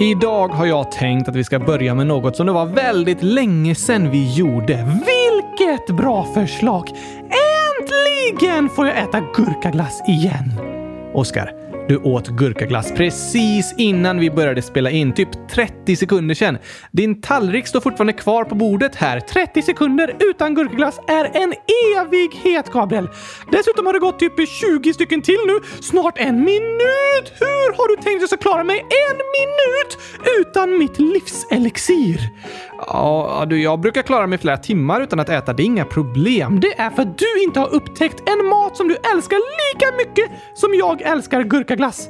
Idag har jag tänkt att vi ska börja med något som det var väldigt länge sedan vi gjorde. Vilket bra förslag! Äntligen får jag äta gurkaglass igen! Oskar, du åt gurkaglass precis innan vi började spela in, typ 30 sekunder sedan. Din tallrik står fortfarande kvar på bordet här. 30 sekunder utan gurkaglass är en evighet, Gabriel. Dessutom har det gått typ 20 stycken till nu. Snart en minut! Hur har du tänkt att jag ska klara mig en minut utan mitt livselixir? Ja, du, jag brukar klara mig flera timmar utan att äta. Det är inga problem. Det är för att du inte har upptäckt en mat som du älskar lika mycket som jag älskar gurkaglass.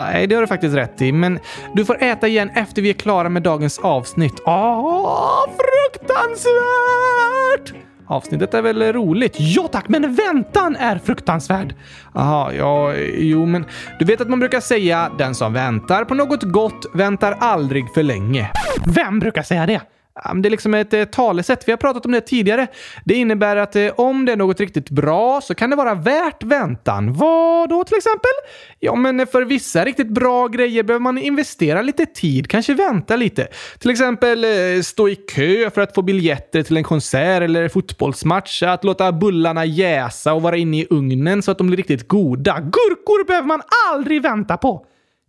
Nej, det har du faktiskt rätt i, men du får äta igen efter vi är klara med dagens avsnitt. Åh, fruktansvärt! Avsnittet är väl roligt? Ja tack, men väntan är fruktansvärd. Jaha, ja, jo, men du vet att man brukar säga den som väntar på något gott väntar aldrig för länge. Vem brukar säga det? Det är liksom ett eh, talesätt. Vi har pratat om det tidigare. Det innebär att eh, om det är något riktigt bra så kan det vara värt väntan. Vad då till exempel? Ja, men för vissa riktigt bra grejer behöver man investera lite tid, kanske vänta lite. Till exempel eh, stå i kö för att få biljetter till en konsert eller fotbollsmatch. Att låta bullarna jäsa och vara inne i ugnen så att de blir riktigt goda. Gurkor behöver man aldrig vänta på.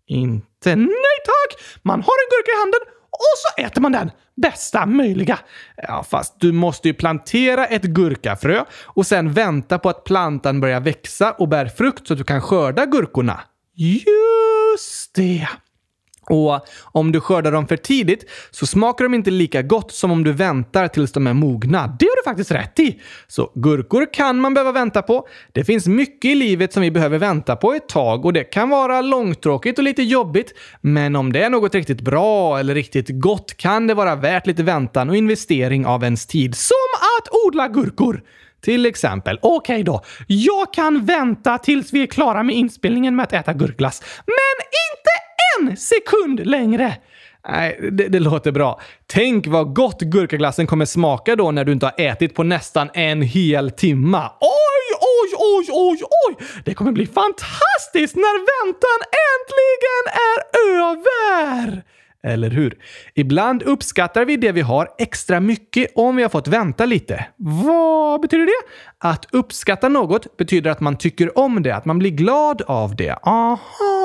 Inte? Nej tack! Man har en gurka i handen och så äter man den. Bästa möjliga. Ja, fast du måste ju plantera ett gurkafrö och sen vänta på att plantan börjar växa och bär frukt så att du kan skörda gurkorna. Just det! Och om du skördar dem för tidigt så smakar de inte lika gott som om du väntar tills de är mogna. Det har du faktiskt rätt i! Så gurkor kan man behöva vänta på. Det finns mycket i livet som vi behöver vänta på ett tag och det kan vara långtråkigt och lite jobbigt. Men om det är något riktigt bra eller riktigt gott kan det vara värt lite väntan och investering av ens tid. Som att odla gurkor! Till exempel. Okej okay då. Jag kan vänta tills vi är klara med inspelningen med att äta gurkglass. Men inte en sekund längre! Nej, det, det, låter bra. Tänk vad gott gurkaglassen kommer smaka då när du inte har ätit på nästan en hel timma. Oj, oj, oj, oj, oj! Det kommer bli fantastiskt när väntan äntligen är över! Eller hur? Ibland uppskattar vi det vi har extra mycket om vi har fått vänta lite. Vad betyder det? Att uppskatta något betyder att man tycker om det, att man blir glad av det. Aha!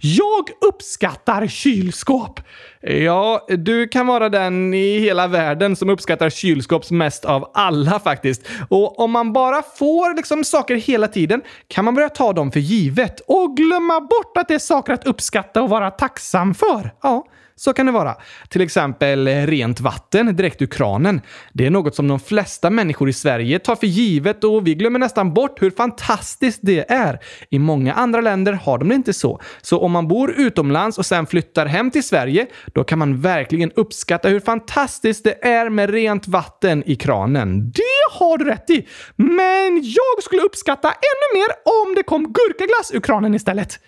Jag uppskattar kylskåp! Ja, du kan vara den i hela världen som uppskattar kylskåp mest av alla faktiskt. Och om man bara får liksom saker hela tiden kan man börja ta dem för givet och glömma bort att det är saker att uppskatta och vara tacksam för. Ja. Så kan det vara. Till exempel rent vatten direkt ur kranen. Det är något som de flesta människor i Sverige tar för givet och vi glömmer nästan bort hur fantastiskt det är. I många andra länder har de det inte så. Så om man bor utomlands och sen flyttar hem till Sverige, då kan man verkligen uppskatta hur fantastiskt det är med rent vatten i kranen. Det har du rätt i! Men jag skulle uppskatta ännu mer om det kom gurkaglass ur kranen istället.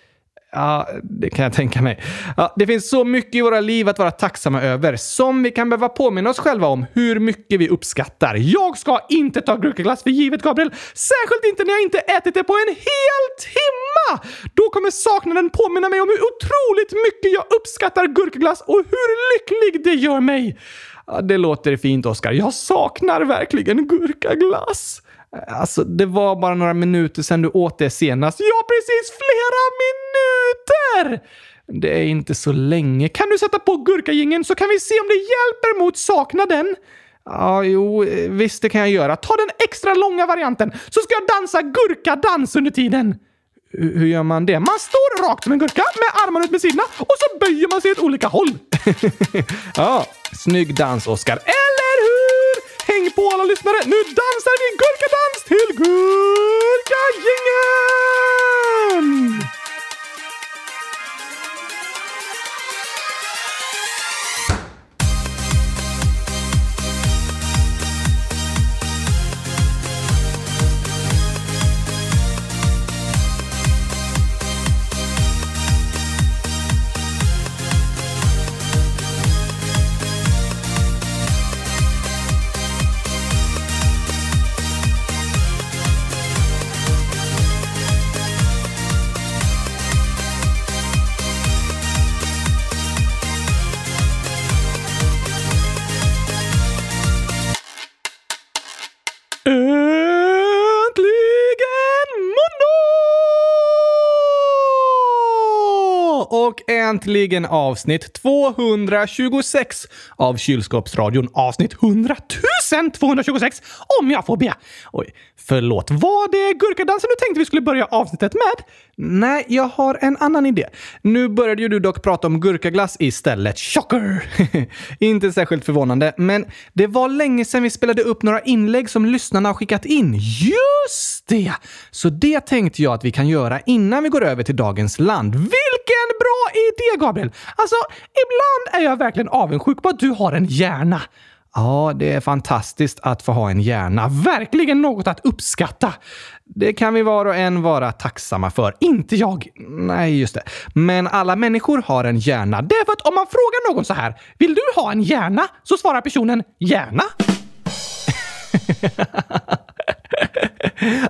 Ja, det kan jag tänka mig. Ja, det finns så mycket i våra liv att vara tacksamma över, som vi kan behöva påminna oss själva om hur mycket vi uppskattar. Jag ska inte ta gurkaglass för givet, Gabriel. Särskilt inte när jag inte ätit det på en hel timma! Då kommer saknaden påminna mig om hur otroligt mycket jag uppskattar gurkaglass och hur lycklig det gör mig. Ja, det låter fint, Oskar. Jag saknar verkligen gurkaglass. Alltså, det var bara några minuter sedan du åt det senast. Ja, precis! Flera minuter! Det är inte så länge. Kan du sätta på gurkagingen så kan vi se om det hjälper mot saknaden? Ja, jo, eh, visst det kan jag göra. Ta den extra långa varianten så ska jag dansa gurkadans under tiden. Hur gör man det? Man står rakt som en gurka med armarna ut med sidorna och så böjer man sig åt olika håll. ja, snygg dans, Oskar. Eller på alla lyssnare! Nu dansar vi gurkadans till Gurkagängen! Äntligen avsnitt 226 av Kylskåpsradion. Avsnitt 100 226 om jag får be. Oj, förlåt. Var det gurkadansen du tänkte vi skulle börja avsnittet med? Nej, jag har en annan idé. Nu började ju du dock prata om gurkaglass istället. Chocker! Inte särskilt förvånande, men det var länge sedan vi spelade upp några inlägg som lyssnarna har skickat in. Just det! Så det tänkte jag att vi kan göra innan vi går över till dagens land. Vilken bra är det, Gabriel! Alltså, ibland är jag verkligen avundsjuk på att du har en hjärna. Ja, det är fantastiskt att få ha en hjärna. Verkligen något att uppskatta. Det kan vi var och en vara tacksamma för. Inte jag. Nej, just det. Men alla människor har en hjärna. Det är för att om man frågar någon så här, vill du ha en hjärna? Så svarar personen gärna.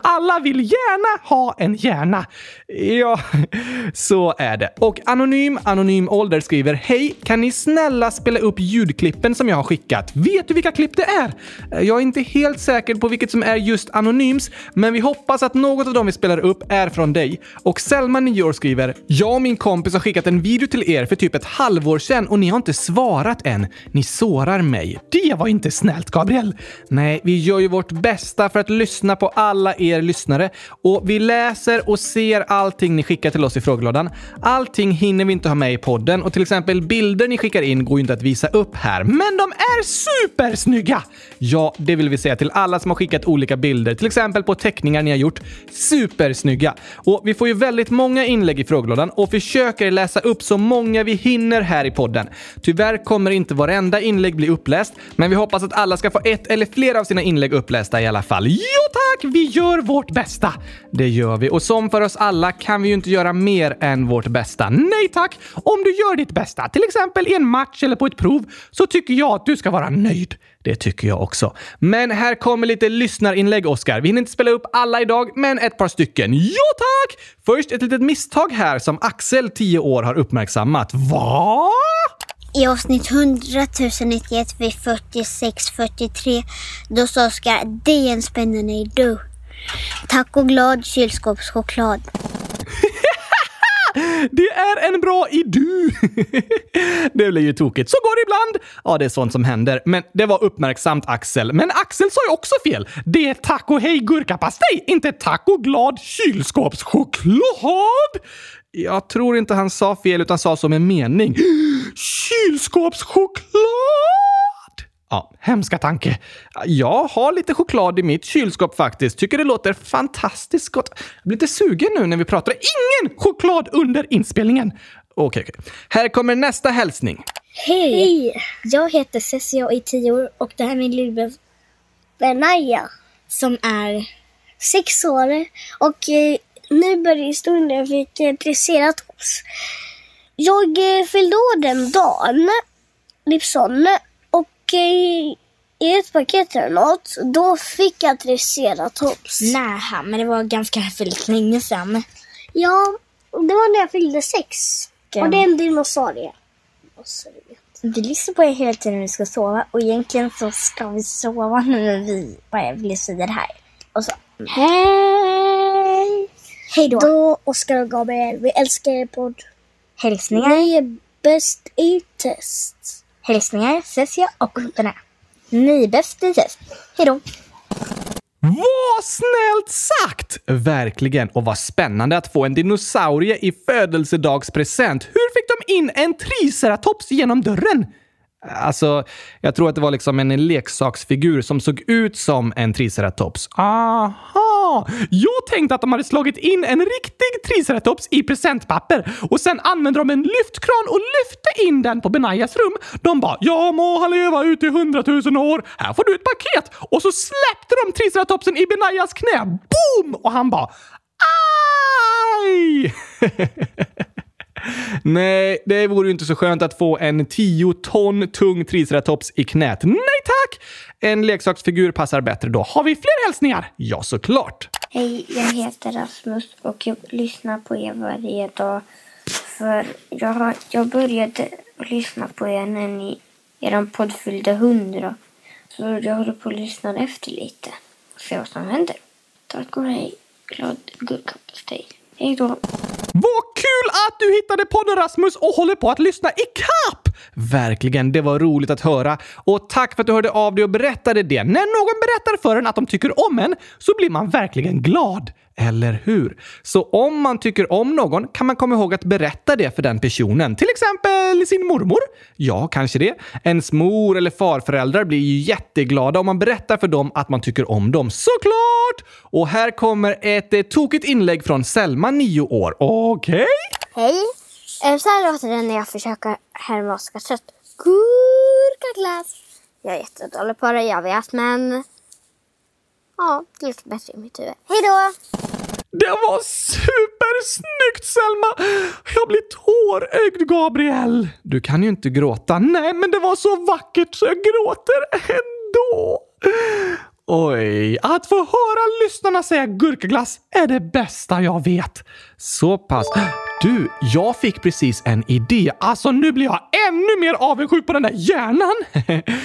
Alla vill gärna ha en hjärna. Ja, så är det. Och Anonym Anonym Ålder skriver Hej, kan ni snälla spela upp ljudklippen som jag har skickat? Vet du vilka klipp det är? Jag är inte helt säker på vilket som är just Anonyms, men vi hoppas att något av dem vi spelar upp är från dig. Och Selma, 9 år, skriver Jag och min kompis har skickat en video till er för typ ett halvår sedan och ni har inte svarat än. Ni sårar mig. Det var inte snällt, Gabriel. Nej, vi gör ju vårt bästa för att lyssna på alla er lyssnare och vi läser och ser allting ni skickar till oss i frågelådan. Allting hinner vi inte ha med i podden och till exempel bilder ni skickar in går ju inte att visa upp här, men de är supersnygga! Ja, det vill vi säga till alla som har skickat olika bilder, till exempel på teckningar ni har gjort. Supersnygga! Och vi får ju väldigt många inlägg i frågelådan och försöker läsa upp så många vi hinner här i podden. Tyvärr kommer inte varenda inlägg bli uppläst, men vi hoppas att alla ska få ett eller flera av sina inlägg upplästa i alla fall. Jo tack! Vi gör vårt bästa! Det gör vi. Och som för oss alla kan vi ju inte göra mer än vårt bästa. Nej tack! Om du gör ditt bästa, till exempel i en match eller på ett prov, så tycker jag att du ska vara nöjd. Det tycker jag också. Men här kommer lite lyssnarinlägg, Oskar. Vi hinner inte spela upp alla idag, men ett par stycken. Ja tack! Först ett litet misstag här som Axel, 10 år, har uppmärksammat. Vad? I avsnitt 100 091 vid 46 43 då sa Oskar det är en spännande idé. Tack och glad kylskåpschoklad. Det är en bra idé! det blir ju tokigt. Så går det ibland. Ja, det är sånt som händer. Men det var uppmärksamt Axel. Men Axel sa ju också fel. Det är tack och hej gurkapastej, inte tack och glad kylskåpschoklad! Jag tror inte han sa fel utan sa som en mening. Kylskåpschoklad! Ja, hemska tanke. Jag har lite choklad i mitt kylskåp faktiskt. Tycker det låter fantastiskt gott. Jag blir lite sugen nu när vi pratar. Ingen choklad under inspelningen! Okej, okej. Här kommer nästa hälsning. Hej! Hej! Jag heter Cessia och är tio år och det här är min lillebror Benaya som är sex år. Och eh, nu börjar historien när jag fick triceratops. Jag fyllde år den dagen, Lipson, och eh, i ett paket eller något, då fick jag triceratops. Nej, men det var ganska väldigt länge sedan. Ja, det var när jag fyllde sex. Och det är en dinosaurie. Du lyssnar på er hela tiden när vi ska sova och egentligen så ska vi sova nu när vi bara säga det här. Och så. Hej! Hej då! Då, Oskar och Gabriel, vi älskar er podd. Hälsningar, Ni är bäst i test. hälsningar, Cessia och Benä. Ni är bäst i test. Hej då! Vad snällt sagt! Verkligen. Och vad spännande att få en dinosaurie i födelsedagspresent. Hur fick de in en triceratops genom dörren? Alltså, jag tror att det var liksom en leksaksfigur som såg ut som en triceratops. Aha! Jag tänkte att de hade slagit in en riktig triceratops i presentpapper och sen använde de en lyftkran och lyfte in den på Benayas rum. De bara “Ja må han leva ut i hundratusen år, här får du ett paket” och så släppte de triceratopsen i Benayas knä. Boom! Och han bara “Aj!” Nej, det vore ju inte så skönt att få en 10 ton tung triceratops i knät. Nej tack! En leksaksfigur passar bättre då. Har vi fler hälsningar? Ja, såklart. Hej, jag heter Rasmus och jag lyssnar på er varje dag. För jag, har, jag började lyssna på er när ni, er podd fyllde 100. Så jag håller på att lyssna efter lite och se vad som händer. Tack och hej. Glad gurkapastej. Hej då. Vad kul att du hittade podden Rasmus och håller på att lyssna i kapp! Verkligen, det var roligt att höra. Och tack för att du hörde av dig och berättade det. När någon berättar för en att de tycker om en så blir man verkligen glad. Eller hur? Så om man tycker om någon kan man komma ihåg att berätta det för den personen. Till exempel sin mormor. Ja, kanske det. Ens mor eller farföräldrar blir ju jätteglada om man berättar för dem att man tycker om dem. Såklart! Och här kommer ett eh, tokigt inlägg från Selma, 9 år. Okej? Okay? Hej! Eh, så här låter det när jag försöker härma Oskars röst. Gurkaglass! Jag är jättedålig på det, jag vet, men Ja, det låter bättre i mitt huvud. Hej då! Det var supersnyggt Selma! Jag blir tårögd Gabriel. Du kan ju inte gråta. Nej, men det var så vackert så jag gråter ändå. Oj, att få höra lyssnarna säga gurkaglass är det bästa jag vet. Så pass. Du, jag fick precis en idé. Alltså, nu blir jag ännu mer avundsjuk på den där hjärnan.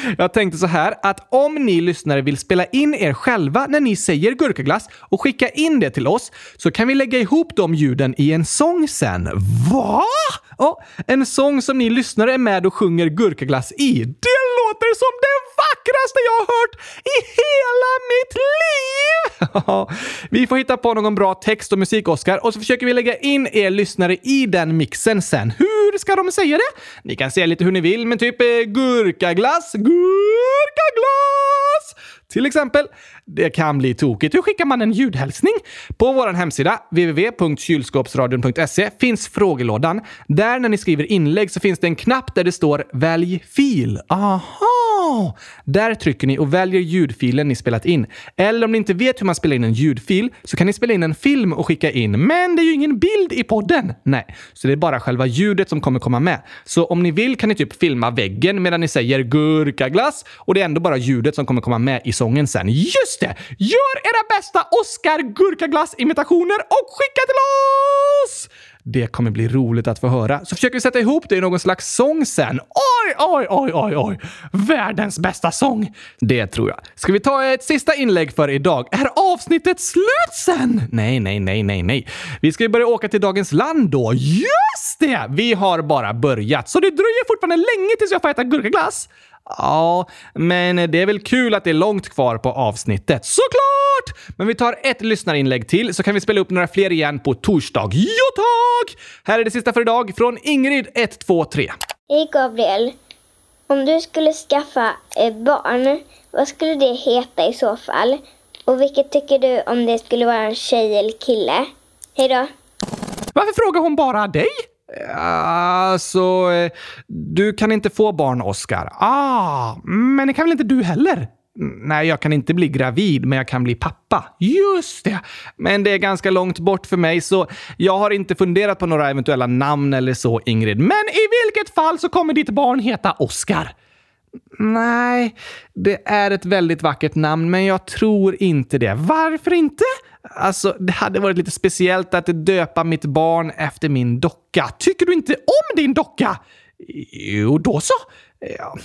jag tänkte så här att om ni lyssnare vill spela in er själva när ni säger gurkaglass och skicka in det till oss så kan vi lägga ihop de ljuden i en sång sen. Va? Ja, en sång som ni lyssnare är med och sjunger gurkaglass i. Det låter som det vackraste jag har hört i hela mitt liv! vi får hitta på någon bra text och musik-Oscar och så försöker vi lägga in er lyssnare i den mixen sen. Hur ska de säga det? Ni kan säga lite hur ni vill, men typ eh, gurkaglass, gurkaglass! Till exempel. Det kan bli tokigt. Hur skickar man en ljudhälsning? På vår hemsida www.kylskåpsradion.se finns frågelådan. Där när ni skriver inlägg så finns det en knapp där det står “Välj fil”. Aha! Där trycker ni och väljer ljudfilen ni spelat in. Eller om ni inte vet hur man spelar in en ljudfil så kan ni spela in en film och skicka in. Men det är ju ingen bild i podden. Nej, så det är bara själva ljudet som kommer komma med. Så om ni vill kan ni typ filma väggen medan ni säger gurkaglass och det är ändå bara ljudet som kommer komma med i sången sen. Just det! Gör era bästa Oscar Gurkaglass-imitationer och skicka till oss! Det kommer bli roligt att få höra. Så försöker vi sätta ihop det i någon slags sång sen. Oj, oj, oj, oj, oj! Världens bästa sång! Det tror jag. Ska vi ta ett sista inlägg för idag? Är avsnittet slut sen? Nej, nej, nej, nej, nej. Vi ska ju börja åka till dagens land då. Just det! Vi har bara börjat, så det dröjer fortfarande länge tills jag får äta gurkaglass. Ja, men det är väl kul att det är långt kvar på avsnittet. Såklart! Men vi tar ett lyssnarinlägg till så kan vi spela upp några fler igen på torsdag. Jo tack! Här är det sista för idag från Ingrid 123. Hej Gabriel. Om du skulle skaffa ett barn, vad skulle det heta i så fall? Och vilket tycker du om det skulle vara en tjej eller kille? Hej då! Varför frågar hon bara dig? Alltså, eh, du kan inte få barn, Oscar. Ah, men det kan väl inte du heller? Mm, nej, jag kan inte bli gravid, men jag kan bli pappa. Just det! Men det är ganska långt bort för mig, så jag har inte funderat på några eventuella namn eller så, Ingrid. Men i vilket fall så kommer ditt barn heta Oscar. Nej, det är ett väldigt vackert namn, men jag tror inte det. Varför inte? Alltså, det hade varit lite speciellt att döpa mitt barn efter min docka. Tycker du inte om din docka? Jo, då så. Ja,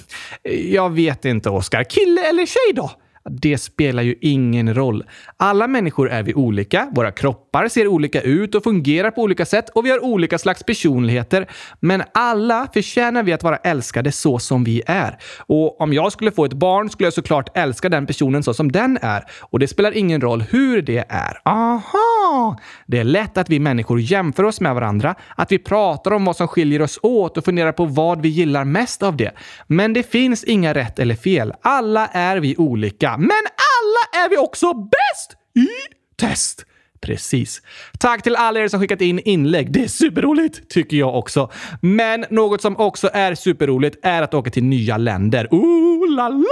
jag vet inte, Oskar. Kille eller tjej då? Det spelar ju ingen roll. Alla människor är vi olika, våra kroppar ser olika ut och fungerar på olika sätt och vi har olika slags personligheter. Men alla förtjänar vi att vara älskade så som vi är. Och om jag skulle få ett barn skulle jag såklart älska den personen så som den är. Och det spelar ingen roll hur det är. Aha! Det är lätt att vi människor jämför oss med varandra, att vi pratar om vad som skiljer oss åt och funderar på vad vi gillar mest av det. Men det finns inga rätt eller fel. Alla är vi olika. Men alla är vi också bäst i test! Precis. Tack till alla er som skickat in inlägg. Det är superroligt, tycker jag också. Men något som också är superroligt är att åka till nya länder. Ooh la la!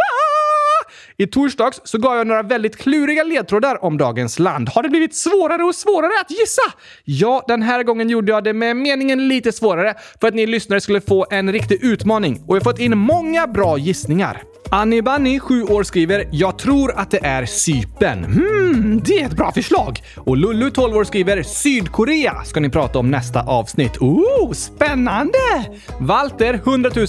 I torsdags så gav jag några väldigt kluriga ledtrådar om dagens land. Har det blivit svårare och svårare att gissa? Ja, den här gången gjorde jag det med meningen lite svårare för att ni lyssnare skulle få en riktig utmaning och jag har fått in många bra gissningar. Annie Bunny, 7 år, skriver “Jag tror att det är Sypen”. Hmm, Mm, det är ett bra förslag! Och Lullu, 12 år, skriver “Sydkorea ska ni prata om nästa avsnitt”. Oh, spännande! Walter, 100 000,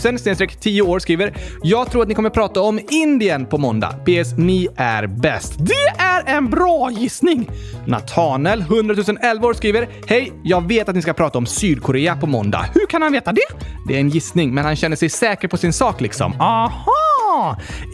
10 år, skriver “Jag tror att ni kommer prata om Indien på måndag. PS. Ni är bäst. Det är en bra gissning! Natanel, 100 011 år, skriver Hej, jag vet att ni ska prata om Sydkorea på måndag. Hur kan han veta det? Det är en gissning, men han känner sig säker på sin sak liksom. Aha!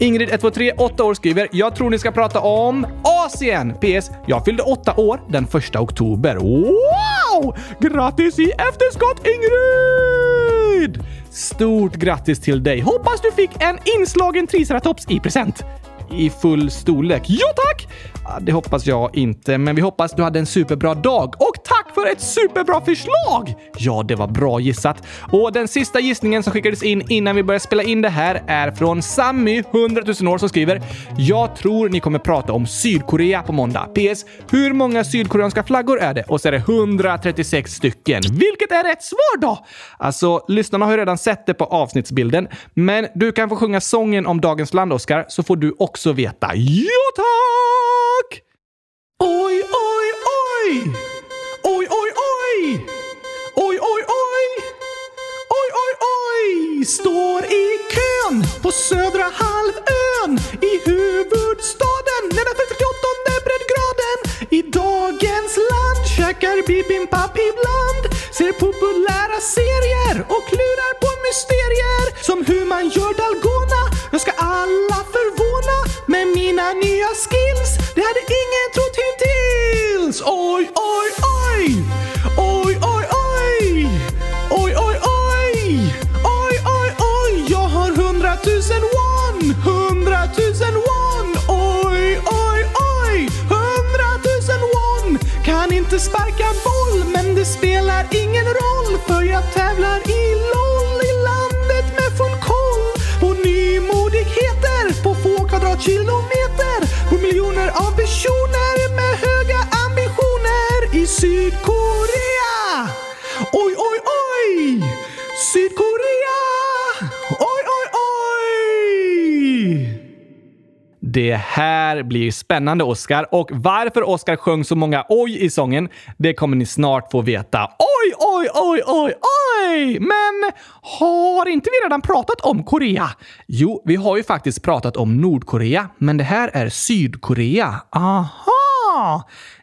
Ingrid, 123, 8 år, skriver Jag tror ni ska prata om Asien. PS. Jag fyllde 8 år den 1 oktober. Wow! Grattis i efterskott Ingrid! Stort grattis till dig! Hoppas du fick en inslagen triceratops i present. I full storlek. Ja tack! Det hoppas jag inte, men vi hoppas du hade en superbra dag. Och tack för ett superbra förslag! Ja, det var bra gissat. Och den sista gissningen som skickades in innan vi började spela in det här är från Sammy, 100 000 år, som skriver “Jag tror ni kommer prata om Sydkorea på måndag. PS. Hur många sydkoreanska flaggor är det?” Och så är det 136 stycken. Vilket är rätt svar då? Alltså, lyssnarna har ju redan sett det på avsnittsbilden, men du kan få sjunga sången om dagens land, Oscar, så får du också veta. Ja, tack! Oj, oj, oj! Oj, oj, oj! Oj, oj, oj! Oj, oj, oj! Står i kön på södra halvön i huvudstaden nedanför 38 breddgraden. I dagens land käkar bibimbap ibland. Ser populära serier och klurar på mysterier. Som hur man gör dalgona. Skills. Det hade ingen här blir spännande, Oscar. Och varför Oscar sjöng så många oj i sången, det kommer ni snart få veta. Oj, oj, oj, oj, oj! Men har inte vi redan pratat om Korea? Jo, vi har ju faktiskt pratat om Nordkorea, men det här är Sydkorea. Aha!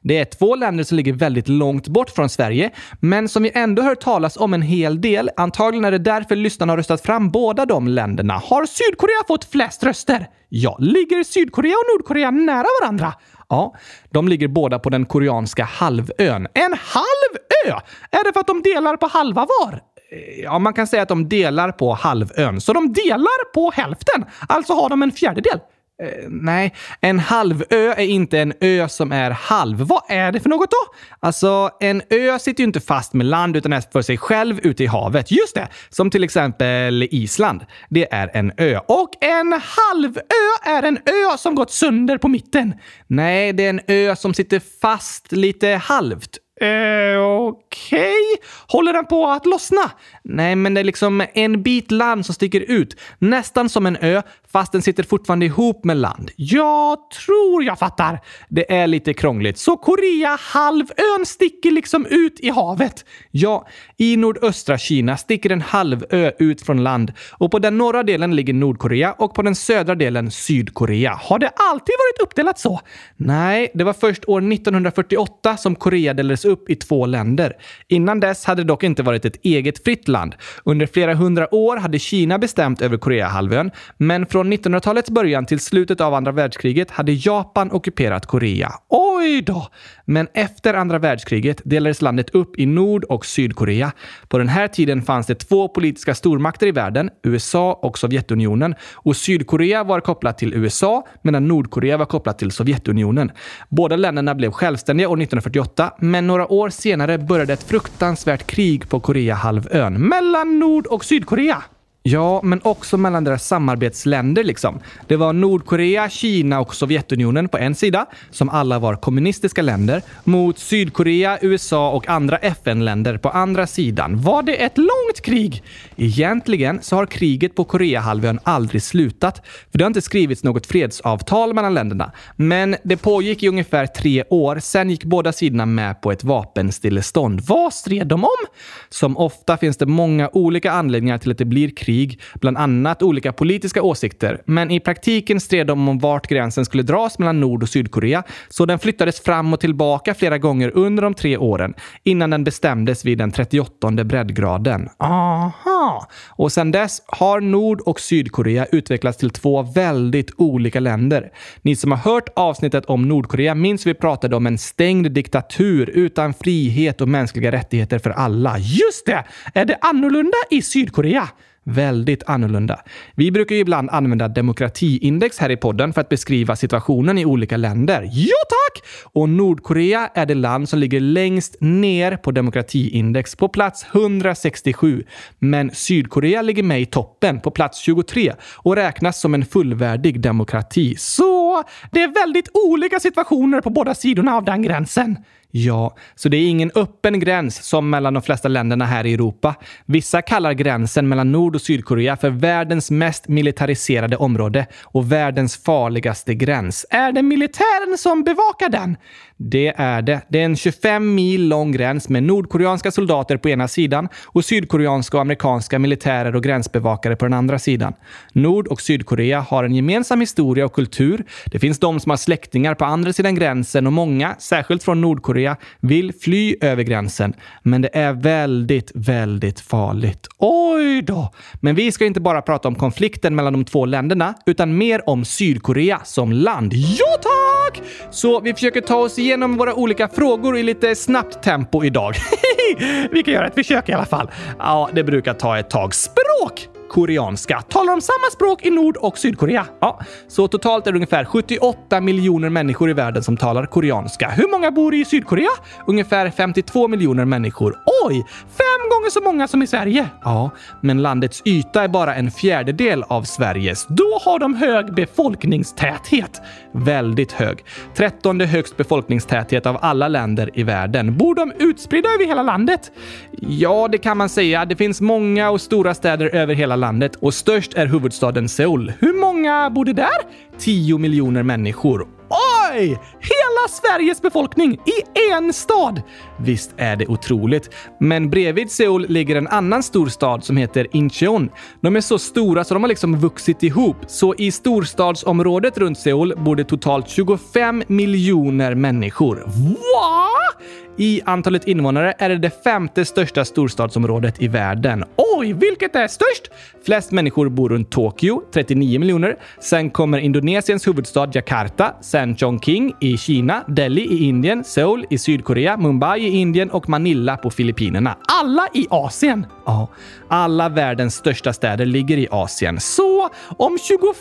Det är två länder som ligger väldigt långt bort från Sverige, men som vi ändå hört talas om en hel del. Antagligen är det därför lyssnarna har röstat fram båda de länderna. Har Sydkorea fått flest röster? Ja, ligger Sydkorea och Nordkorea nära varandra? Ja, de ligger båda på den koreanska halvön. En halv ö! Är det för att de delar på halva var? Eh, ja, man kan säga att de delar på halvön. Så de delar på hälften. Alltså har de en fjärdedel. Eh, nej, en halvö är inte en ö som är halv. Vad är det för något då? Alltså, en ö sitter ju inte fast med land utan är för sig själv ute i havet. Just det! Som till exempel Island. Det är en ö. Och en halvö är en ö som gått sönder på mitten. Nej, det är en ö som sitter fast lite halvt. Eh, Okej. Håller den på att lossna? Nej, men det är liksom en bit land som sticker ut. Nästan som en ö, fast den sitter fortfarande ihop med land. Jag tror jag fattar. Det är lite krångligt. Så Korea, halvön, sticker liksom ut i havet. Ja, i nordöstra Kina sticker en halvö ut från land och på den norra delen ligger Nordkorea och på den södra delen Sydkorea. Har det alltid varit uppdelat så? Nej, det var först år 1948 som Korea delades upp upp i två länder. Innan dess hade det dock inte varit ett eget fritt land. Under flera hundra år hade Kina bestämt över Koreahalvön, men från 1900-talets början till slutet av andra världskriget hade Japan ockuperat Korea. Oj då! Men efter andra världskriget delades landet upp i Nord och Sydkorea. På den här tiden fanns det två politiska stormakter i världen, USA och Sovjetunionen. Och Sydkorea var kopplat till USA medan Nordkorea var kopplat till Sovjetunionen. Båda länderna blev självständiga år 1948, men några år senare började ett fruktansvärt krig på Koreahalvön mellan Nord och Sydkorea. Ja, men också mellan deras samarbetsländer liksom. Det var Nordkorea, Kina och Sovjetunionen på en sida, som alla var kommunistiska länder, mot Sydkorea, USA och andra FN-länder på andra sidan. Var det ett långt krig? Egentligen så har kriget på Koreahalvön aldrig slutat, för det har inte skrivits något fredsavtal mellan länderna. Men det pågick i ungefär tre år, sen gick båda sidorna med på ett vapenstillestånd. Vad stred de om? Som ofta finns det många olika anledningar till att det blir krig krig, bland annat olika politiska åsikter. Men i praktiken stred de om vart gränsen skulle dras mellan Nord och Sydkorea, så den flyttades fram och tillbaka flera gånger under de tre åren innan den bestämdes vid den 38 breddgraden. Aha! Och sedan dess har Nord och Sydkorea utvecklats till två väldigt olika länder. Ni som har hört avsnittet om Nordkorea minns vi pratade om en stängd diktatur utan frihet och mänskliga rättigheter för alla. Just det! Är det annorlunda i Sydkorea? Väldigt annorlunda. Vi brukar ju ibland använda demokratiindex här i podden för att beskriva situationen i olika länder. Ja tack! Och Nordkorea är det land som ligger längst ner på demokratiindex på plats 167. Men Sydkorea ligger med i toppen på plats 23 och räknas som en fullvärdig demokrati. Så det är väldigt olika situationer på båda sidorna av den gränsen. Ja, så det är ingen öppen gräns som mellan de flesta länderna här i Europa. Vissa kallar gränsen mellan Nord och Sydkorea för världens mest militariserade område och världens farligaste gräns. Är det militären som bevakar den? Det är det. Det är en 25 mil lång gräns med nordkoreanska soldater på ena sidan och sydkoreanska och amerikanska militärer och gränsbevakare på den andra sidan. Nord och Sydkorea har en gemensam historia och kultur. Det finns de som har släktingar på andra sidan gränsen och många, särskilt från Nordkorea, vill fly över gränsen. Men det är väldigt, väldigt farligt. Oj då! Men vi ska inte bara prata om konflikten mellan de två länderna, utan mer om Sydkorea som land. Ja, tack! Så vi försöker ta oss igenom våra olika frågor i lite snabbt tempo idag. vi kan göra ett försök i alla fall. Ja, det brukar ta ett tag. Språk! Koreanska. Talar de samma språk i Nord och Sydkorea? Ja, så totalt är det ungefär 78 miljoner människor i världen som talar koreanska. Hur många bor i Sydkorea? Ungefär 52 miljoner människor. Oj! Fem gånger så många som i Sverige! Ja, men landets yta är bara en fjärdedel av Sveriges. Då har de hög befolkningstäthet. Väldigt hög. Trettonde högst befolkningstäthet av alla länder i världen. Bor de utspridda över hela landet? Ja, det kan man säga. Det finns många och stora städer över hela landet och störst är huvudstaden Seoul. Hur många bor det där? 10 miljoner människor. Oj! Hela Sveriges befolkning i en stad! Visst är det otroligt. Men bredvid Seoul ligger en annan stor stad som heter Incheon. De är så stora så de har liksom vuxit ihop. Så i storstadsområdet runt Seoul bor det totalt 25 miljoner människor. Va? I antalet invånare är det det femte största storstadsområdet i världen. Oj, vilket är störst? Flest människor bor runt Tokyo, 39 miljoner. Sen kommer Indonesiens huvudstad Jakarta, sen Chongqing i Kina, Delhi i Indien, Seoul i Sydkorea, Mumbai i Indien och Manila på Filippinerna. Alla i Asien! Ja, alla världens största städer ligger i Asien. Så om 25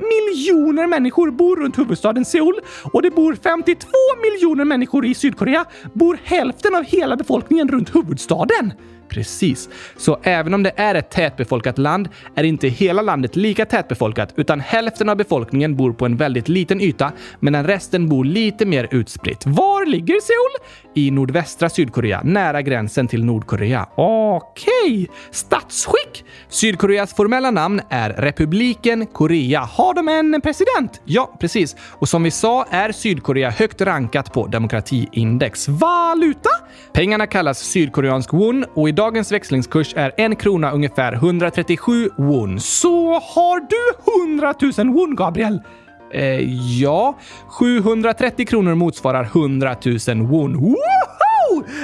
miljoner människor bor runt huvudstaden Seoul och det bor 52 miljoner människor i Sydkorea bor hälften av hela befolkningen runt huvudstaden. Precis. Så även om det är ett tätbefolkat land är inte hela landet lika tätbefolkat, utan hälften av befolkningen bor på en väldigt liten yta, medan resten bor lite mer utspritt. Var ligger Seoul? I nordvästra Sydkorea, nära gränsen till Nordkorea. Okej! Okay. Statsskick? Sydkoreas formella namn är Republiken Korea. Har de en president? Ja, precis. Och som vi sa är Sydkorea högt rankat på demokratiindex. Valuta? Pengarna kallas sydkoreansk won och i dagens växlingskurs är en krona ungefär 137 won. Så har du 100 000 won, Gabriel? Eh, ja, 730 kronor motsvarar 100 000 won. Woho!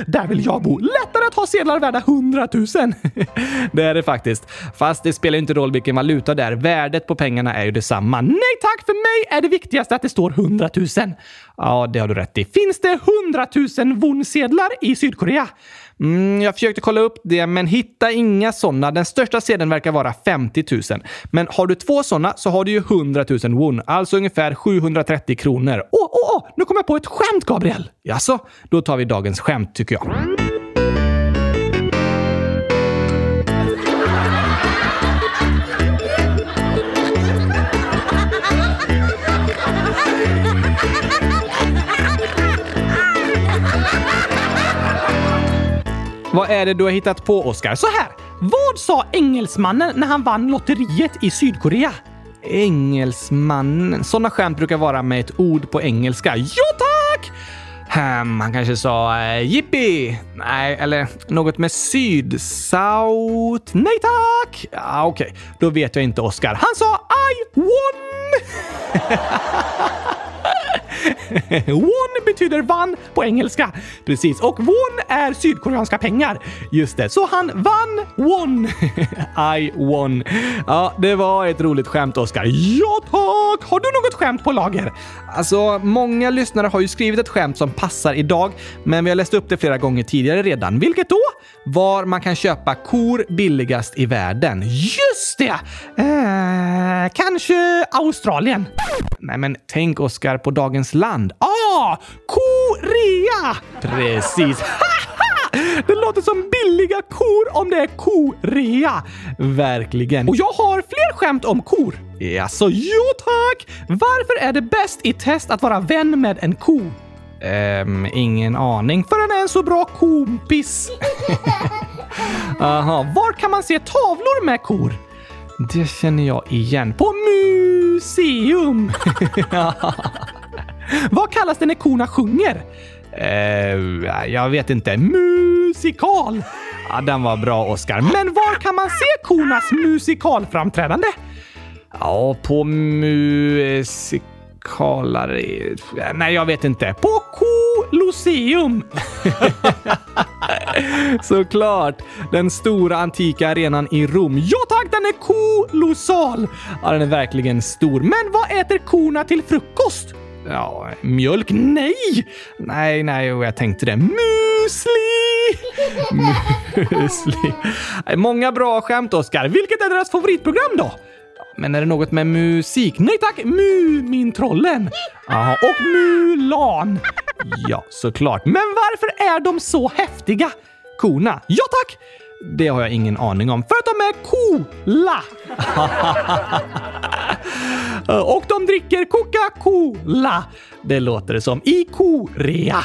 Där vill jag bo! Lättare att ha sedlar värda 100 000. det är det faktiskt. Fast det spelar inte roll vilken valuta det är. Värdet på pengarna är ju detsamma. Nej tack, för mig är det viktigaste att det står 100 000. Ja, det har du rätt i. Finns det 100 000 won-sedlar i Sydkorea? Mm, jag försökte kolla upp det, men hitta inga sådana. Den största sedeln verkar vara 50 000. Men har du två sådana så har du ju 100 000 won, alltså ungefär 730 kronor. Åh, åh, åh! Nu kom jag på ett skämt, Gabriel! Jaså? Då tar vi dagens skämt, tycker jag. Vad är det du har hittat på, Oskar? Så här! Vad sa engelsmannen när han vann lotteriet i Sydkorea? Engelsmannen. Sådana skämt brukar vara med ett ord på engelska. Ja, tack! Hmm, han kanske sa eh, jippi. Nej, eller något med syd. South. Nej tack! Ja, Okej, okay. då vet jag inte, Oscar. Han sa I won! Won betyder vann på engelska. Precis, och won är sydkoreanska pengar. Just det, så han vann won. I won. Ja, det var ett roligt skämt, Oskar. Ja, tack! Har du något skämt på lager? Alltså, många lyssnare har ju skrivit ett skämt som passar idag, men vi har läst upp det flera gånger tidigare redan. Vilket då? Var man kan köpa kor billigast i världen. Just det! Eh, kanske Australien? Nej, men tänk Oskar på dagens land. Ah! Korea! Precis. Det låter som billiga kor om det är korea. Verkligen. Och jag har fler skämt om kor. Jaså, jo tack! Varför är det bäst i test att vara vän med en ko? Ehm, ingen aning, för den är en så bra kompis. Aha, var kan man se tavlor med kor? Det känner jag igen. På museum! Vad kallas det när korna sjunger? Uh, jag vet inte. Musikal! Ja, den var bra, Oscar. Men var kan man se kornas musikalframträdande? Ja, på musikalar... Nej, jag vet inte. På Colosseum! Såklart! Den stora antika arenan i Rom. Ja tack, den är kolossal! Ja, den är verkligen stor. Men vad äter korna till frukost? Ja, mjölk? Nej! Nej, nej, jag tänkte det. Musli! Musli. Många bra skämt, Oskar. Vilket är deras favoritprogram då? Men är det något med musik? Nej tack! Mumintrollen! Aha, och Mulan! Ja, såklart. Men varför är de så häftiga? Korna? Ja tack! Det har jag ingen aning om, för att de är coola! och de dricker Coca-Cola. Det låter det som i Korea.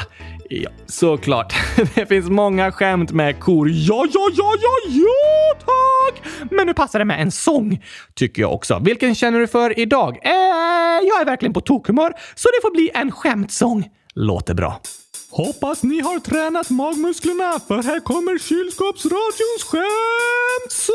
Ja, såklart. Det finns många skämt med kor. Ja, ja, ja, ja, ja, tack! Men nu passar det med en sång, tycker jag också. Vilken känner du för idag? Eh, jag är verkligen på tokhumör, så det får bli en skämtsång. Låter bra. Hoppas ni har tränat magmusklerna, för här kommer kylskåpsradions skämtsång!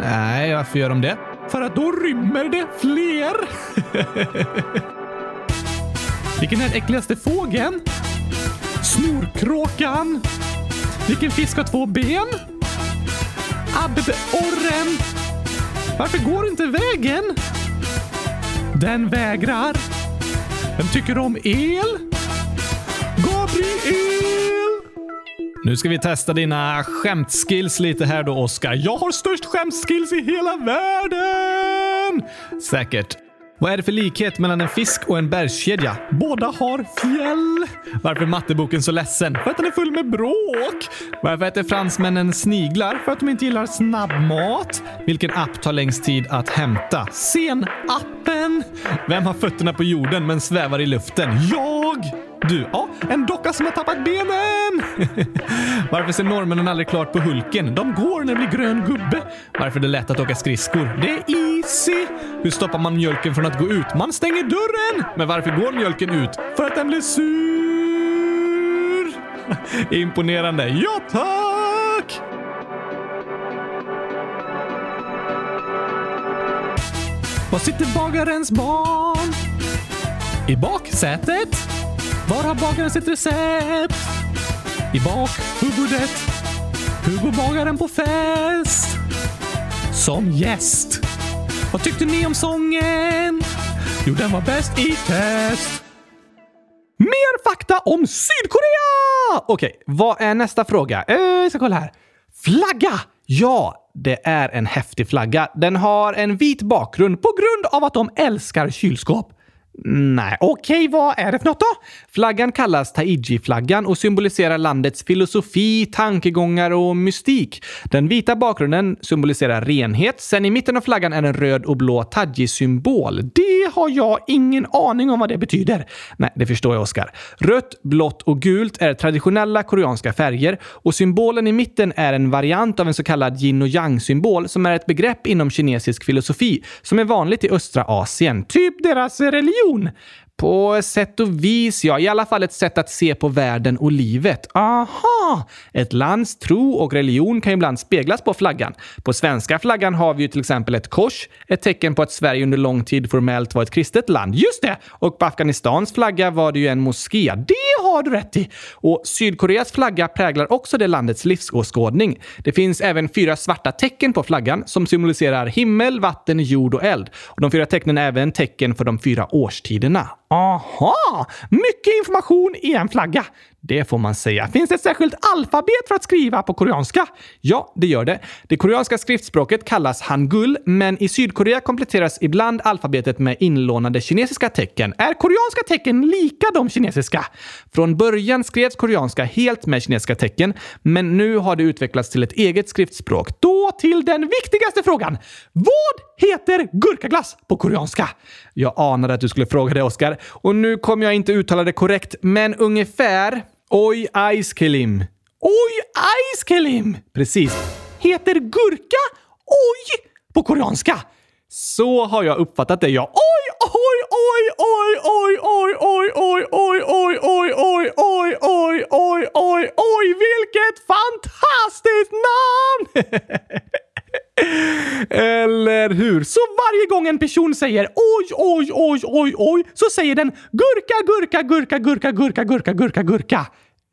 Nej, varför gör de det? För att då rymmer det fler. Vilken är den äckligaste fågeln? Snorkråkan. Vilken fisk har två ben? Abborren. Varför går inte vägen? Den vägrar. Vem tycker om el? Gabriel! Nu ska vi testa dina skämtskills lite här då, Oskar. Jag har störst skämtskills i hela världen! Säkert. Vad är det för likhet mellan en fisk och en bergskedja? Båda har fjäll. Varför är matteboken så ledsen? För att den är full med bråk. Varför äter fransmännen sniglar? För att de inte gillar snabbmat. Vilken app tar längst tid att hämta? Sen-appen. Vem har fötterna på jorden men svävar i luften? Jag! Du, ja, en docka som har tappat benen! Varför ser norrmännen aldrig klart på Hulken? De går när det blir grön gubbe. Varför är det lätt att åka skridskor? Det är easy! Hur stoppar man mjölken från att gå ut? Man stänger dörren! Men varför går mjölken ut? För att den blir sur! Imponerande. Ja, tack! Var sitter bagarens barn? I baksätet? Var har bagaren sitt recept? I bakhuvudet. Hur går bagaren på fest? Som gäst. Vad tyckte ni om sången? Jo, den var bäst i test. Fakta om Sydkorea! Okej, vad är nästa fråga? Eh, jag ska kolla här. Flagga! Ja, det är en häftig flagga. Den har en vit bakgrund på grund av att de älskar kylskåp. Nej, okej, vad är det för något då? Flaggan kallas Taiji-flaggan och symboliserar landets filosofi, tankegångar och mystik. Den vita bakgrunden symboliserar renhet. Sen i mitten av flaggan är en röd och blå Taiji-symbol. Det har jag ingen aning om vad det betyder. Nej, det förstår jag, Oskar. Rött, blått och gult är traditionella koreanska färger och symbolen i mitten är en variant av en så kallad yin och yang-symbol som är ett begrepp inom kinesisk filosofi som är vanligt i östra Asien. Typ deras religion soon. På sätt och vis, ja. I alla fall ett sätt att se på världen och livet. Aha! Ett lands tro och religion kan ibland speglas på flaggan. På svenska flaggan har vi ju till exempel ett kors, ett tecken på att Sverige under lång tid formellt var ett kristet land. Just det! Och på Afghanistans flagga var det ju en moské. Det har du rätt i! Och Sydkoreas flagga präglar också det landets livsåskådning. Det finns även fyra svarta tecken på flaggan som symboliserar himmel, vatten, jord och eld. Och de fyra tecknen är även tecken för de fyra årstiderna. Aha! Mycket information i en flagga. Det får man säga. Finns det ett särskilt alfabet för att skriva på koreanska? Ja, det gör det. Det koreanska skriftspråket kallas hangul, men i Sydkorea kompletteras ibland alfabetet med inlånade kinesiska tecken. Är koreanska tecken lika de kinesiska? Från början skrevs koreanska helt med kinesiska tecken, men nu har det utvecklats till ett eget skriftspråk. Då till den viktigaste frågan. Vad heter gurkaglass på koreanska? Jag anade att du skulle fråga det, Oskar. Och nu kommer jag inte uttala det korrekt, men ungefär Oj Aiskelim. Oj Aiskelim! Precis. Heter gurka oj på koreanska. Så har jag uppfattat det, ja. Oj, oj, oj, oj, oj, oj, oj, oj, oj, oj, oj, oj, oj, oj, oj, oj, oj, vilket fantastiskt namn! Eller hur? Så varje gång en person säger oj, oj, oj, oj, oj, så säger den gurka, gurka, gurka, gurka, gurka, gurka, gurka, gurka.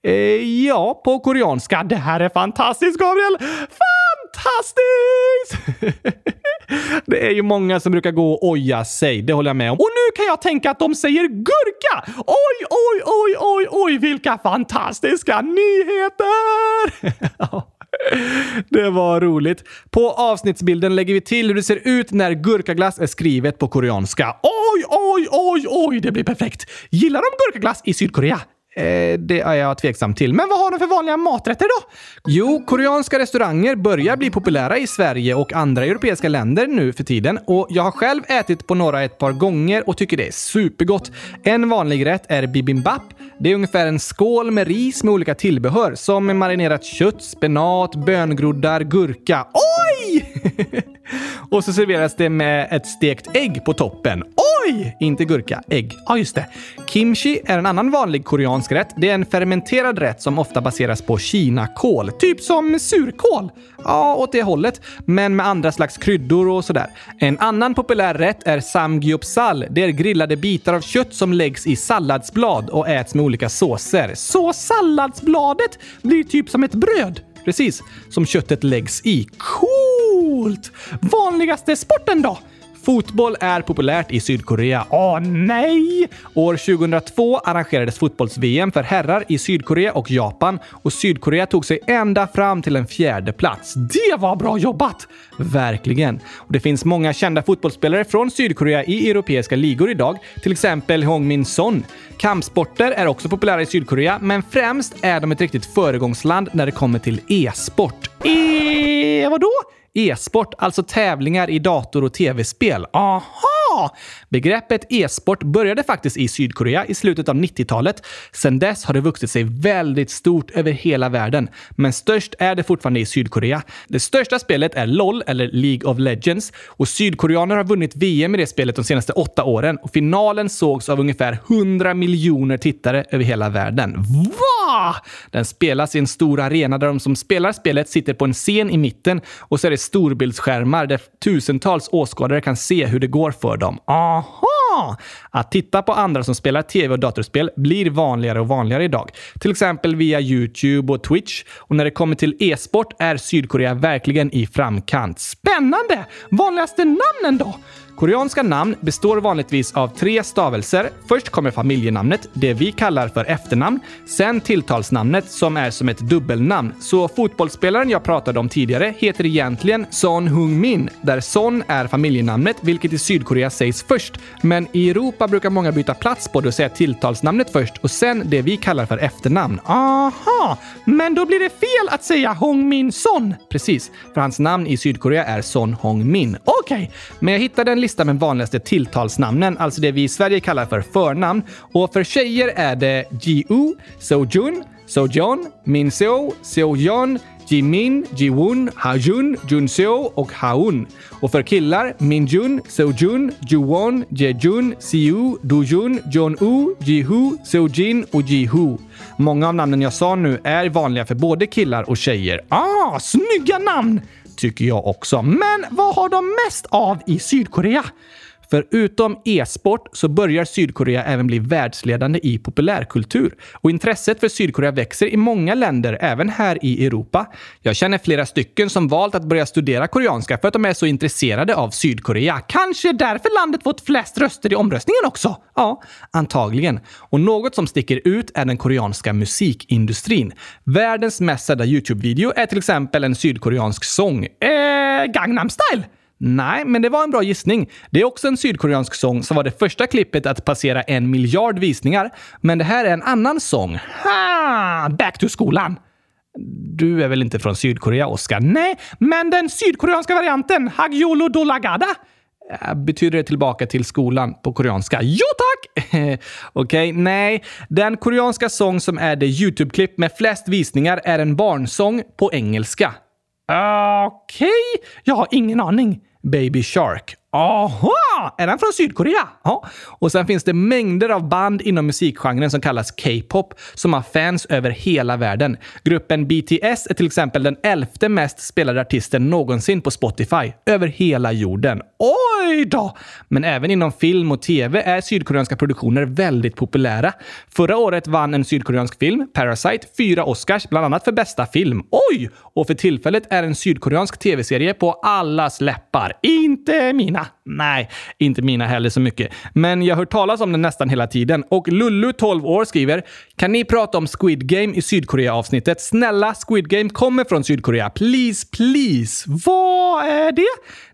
Eh, ja, på koreanska. Det här är fantastiskt, Gabriel! Fantastiskt! det är ju många som brukar gå och oja sig, det håller jag med om. Och nu kan jag tänka att de säger gurka! Oj, oj, oj, oj, oj, vilka fantastiska nyheter! Det var roligt. På avsnittsbilden lägger vi till hur det ser ut när gurkaglass är skrivet på koreanska. Oj, oj, oj, oj, det blir perfekt! Gillar de gurkaglass i Sydkorea? Eh, det är jag tveksam till. Men vad har de för vanliga maträtter då? Jo, koreanska restauranger börjar bli populära i Sverige och andra europeiska länder nu för tiden. Och jag har själv ätit på några ett par gånger och tycker det är supergott. En vanlig rätt är bibimbap. Det är ungefär en skål med ris med olika tillbehör som marinerat kött, spenat, böngroddar, gurka. Oj! och så serveras det med ett stekt ägg på toppen. Oj! Inte gurka, ägg. Ja, just det. Kimchi är en annan vanlig koreansk rätt. Det är en fermenterad rätt som ofta baseras på kinakål. Typ som surkål. Ja, åt det hållet. Men med andra slags kryddor och sådär. En annan populär rätt är samgyeopsal. Det är grillade bitar av kött som läggs i salladsblad och äts med olika såser. Så salladsbladet blir typ som ett bröd? Precis, som köttet läggs i. Coolt! Vanligaste sporten då? Fotboll är populärt i Sydkorea. Åh nej! År 2002 arrangerades fotbolls-VM för herrar i Sydkorea och Japan och Sydkorea tog sig ända fram till en fjärde plats. Det var bra jobbat! Verkligen. Och det finns många kända fotbollsspelare från Sydkorea i europeiska ligor idag, till exempel Hong Min Son. Kampsporter är också populära i Sydkorea, men främst är de ett riktigt föregångsland när det kommer till e-sport. E... vadå? E-sport, alltså tävlingar i dator och tv-spel. Aha! Begreppet e-sport började faktiskt i Sydkorea i slutet av 90-talet. Sedan dess har det vuxit sig väldigt stort över hela världen. Men störst är det fortfarande i Sydkorea. Det största spelet är LOL, eller League of Legends, och sydkoreaner har vunnit VM i det spelet de senaste åtta åren och finalen sågs av ungefär 100 miljoner tittare över hela världen. Va? Den spelas i en stor arena där de som spelar spelet sitter på en scen i mitten och så är det storbildsskärmar där tusentals åskådare kan se hur det går för dem. Aha! Aha! Att titta på andra som spelar tv och datorspel blir vanligare och vanligare idag. Till exempel via YouTube och Twitch. Och när det kommer till e-sport är Sydkorea verkligen i framkant. Spännande! Vanligaste namnen då? Koreanska namn består vanligtvis av tre stavelser. Först kommer familjenamnet, det vi kallar för efternamn. Sen tilltalsnamnet som är som ett dubbelnamn. Så fotbollsspelaren jag pratade om tidigare heter egentligen Son Hung Min, där Son är familjenamnet, vilket i Sydkorea sägs först. Men i Europa brukar många byta plats på det och säga tilltalsnamnet först och sen det vi kallar för efternamn. Aha! Men då blir det fel att säga Hong-min Son. Precis, för hans namn i Sydkorea är Son Hong-min. Okej, okay. men jag hittade en lista med vanligaste tilltalsnamnen, alltså det vi i Sverige kallar för förnamn. Och för tjejer är det Ji-U, Sojun, Sojon, Min-seo, Seoyeon, Jimin, Jiwon, Hajun, Junseo och Haun. Och för killar Minjun, Seojun, Juwon, Jejun, Siu, Dujun, Jonu, Jihu, Seojin och Jihu. Många av namnen jag sa nu är vanliga för både killar och tjejer. Ah, snygga namn! Tycker jag också. Men vad har de mest av i Sydkorea? Förutom e-sport så börjar Sydkorea även bli världsledande i populärkultur. Och intresset för Sydkorea växer i många länder, även här i Europa. Jag känner flera stycken som valt att börja studera koreanska för att de är så intresserade av Sydkorea. Kanske därför landet fått flest röster i omröstningen också? Ja, antagligen. Och något som sticker ut är den koreanska musikindustrin. Världens mest sedda YouTube-video är till exempel en sydkoreansk sång. Eh, Gangnam style! Nej, men det var en bra gissning. Det är också en sydkoreansk sång som var det första klippet att passera en miljard visningar. Men det här är en annan sång. Ha! Back to skolan! Du är väl inte från Sydkorea, Oskar? Nej, men den sydkoreanska varianten, Hagyolo Dolagada, äh, Betyder det tillbaka till skolan på koreanska? Jo tack! Okej, okay, nej. Den koreanska sång som är det YouTube-klipp med flest visningar är en barnsång på engelska. Okej, okay. jag har ingen aning. Baby Shark. Aha! Är den från Sydkorea? Ja. Och sen finns det mängder av band inom musikgenren som kallas K-pop som har fans över hela världen. Gruppen BTS är till exempel den elfte mest spelade artisten någonsin på Spotify över hela jorden. Oj då! Men även inom film och tv är sydkoreanska produktioner väldigt populära. Förra året vann en sydkoreansk film, Parasite, fyra Oscars, bland annat för bästa film. Oj! Och för tillfället är en sydkoreansk tv-serie på allas läppar. Inte mina. 있다. Nej, inte mina heller så mycket. Men jag har hört talas om den nästan hela tiden. Och Lullu, 12 år, skriver “Kan ni prata om Squid Game i Sydkorea-avsnittet? Snälla, Squid Game kommer från Sydkorea. Please, please!” Vad är det?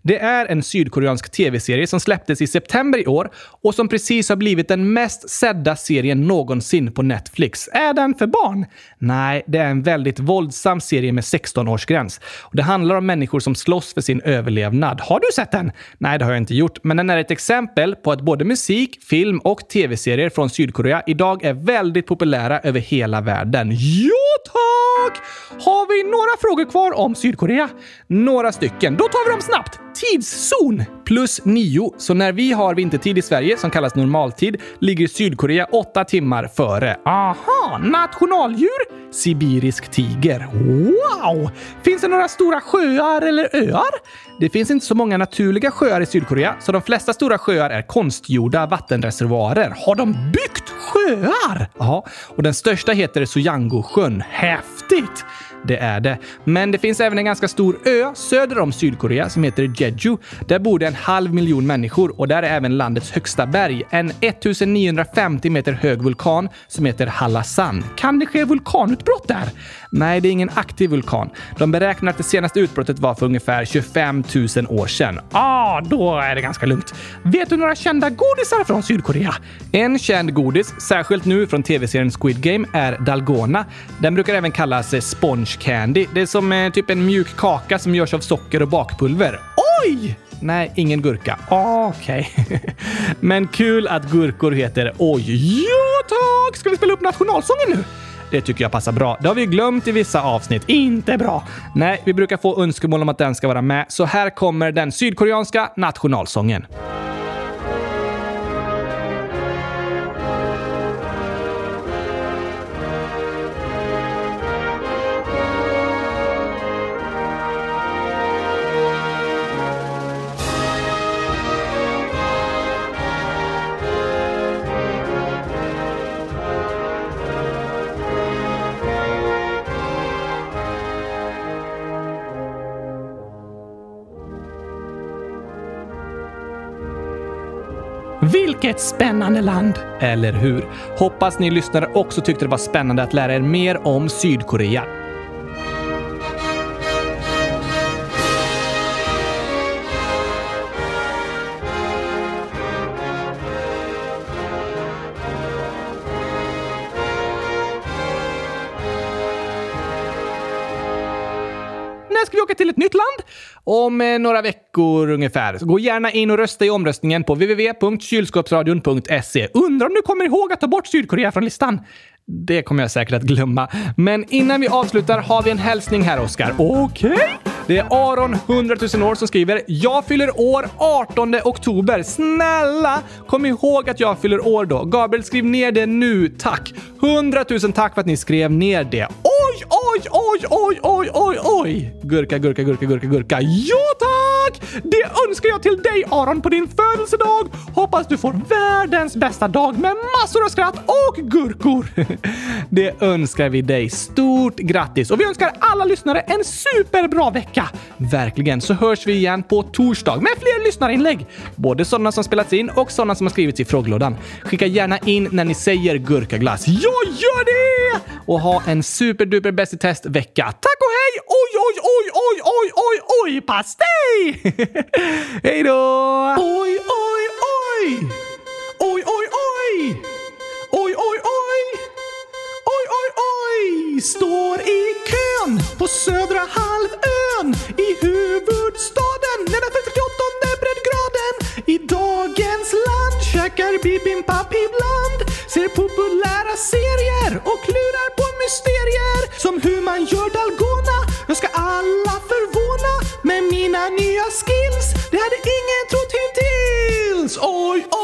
Det är en sydkoreansk tv-serie som släpptes i september i år och som precis har blivit den mest sedda serien någonsin på Netflix. Är den för barn? Nej, det är en väldigt våldsam serie med 16-årsgräns. Det handlar om människor som slåss för sin överlevnad. Har du sett den? Nej, det har jag inte gjort, men den är ett exempel på att både musik, film och tv-serier från Sydkorea idag är väldigt populära över hela världen. Jo tack! Har vi några frågor kvar om Sydkorea? Några stycken. Då tar vi dem snabbt. Tidszon plus nio. Så när vi har vintertid i Sverige, som kallas normaltid, ligger Sydkorea åtta timmar före. Aha! Nationaldjur? Sibirisk tiger. Wow! Finns det några stora sjöar eller öar? Det finns inte så många naturliga sjöar i Sydkorea, så de flesta stora sjöar är konstgjorda vattenreservoarer. Har de byggt sjöar? Ja, och den största heter Soyango-sjön. Häftigt! Det är det. Men det finns även en ganska stor ö söder om Sydkorea som heter Jeju. Där bor det en halv miljon människor och där är även landets högsta berg. En 1950 meter hög vulkan som heter Hallasan. Kan det ske vulkanutbrott där? Nej, det är ingen aktiv vulkan. De beräknar att det senaste utbrottet var för ungefär 25 000 år sedan. Ah, då är det ganska lugnt. Vet du några kända godisar från Sydkorea? En känd godis, särskilt nu från tv-serien Squid Game, är dalgona. Den brukar även kallas sponge sponge candy. Det är som eh, typ en mjuk kaka som görs av socker och bakpulver. Oj! Nej, ingen gurka. Okej. Okay. Men kul att gurkor heter oj. Ja, tack! Ska vi spela upp nationalsången nu? Det tycker jag passar bra. Det har vi glömt i vissa avsnitt. Inte bra! Nej, vi brukar få önskemål om att den ska vara med, så här kommer den sydkoreanska nationalsången. Vilket spännande land! Eller hur? Hoppas ni lyssnare också tyckte det var spännande att lära er mer om Sydkorea. Ska vi åka till ett nytt land? Om eh, några veckor ungefär. Så gå gärna in och rösta i omröstningen på www.kylskåpsradion.se. Undrar om du kommer ihåg att ta bort Sydkorea från listan? Det kommer jag säkert att glömma. Men innan vi avslutar har vi en hälsning här, Oskar. Okej? Okay. Det är Aron, 100 000 år, som skriver “Jag fyller år 18 oktober. Snälla, kom ihåg att jag fyller år då. Gabriel, skriv ner det nu, tack. 100 000 tack för att ni skrev ner det. Oj, oj, oj, oj, oj, oj, oj! Gurka, gurka, gurka, gurka, gurka. Ja, tack! Det önskar jag till dig, Aron, på din födelsedag. Hoppas du får världens bästa dag med massor av skratt och gurkor. Det önskar vi dig. Stort grattis! Och vi önskar alla lyssnare en superbra vecka. Verkligen, så hörs vi igen på torsdag med fler lyssnarinlägg. Både sådana som spelats in och sådana som har skrivits i frågelådan. Skicka gärna in när ni säger gurkaglass. Jag gör det! Och ha en superduper bäst i test vecka. Tack och hej! Oj, oj, oj, oj, oj, oj, oj, pastej! hej då! Oj, oj, oj! Oj, oj, oj! Oj, oj, oj! Oj, oj, oj! Står i kön på södra halvön i huvudstaden nedanför 38 breddgraden. I dagens land käkar bibimbap ibland. Ser populära serier och klurar på mysterier. Som hur man gör dalgona. Jag ska alla med nya skills. Det hade ingen trott hittills. Oj, oj!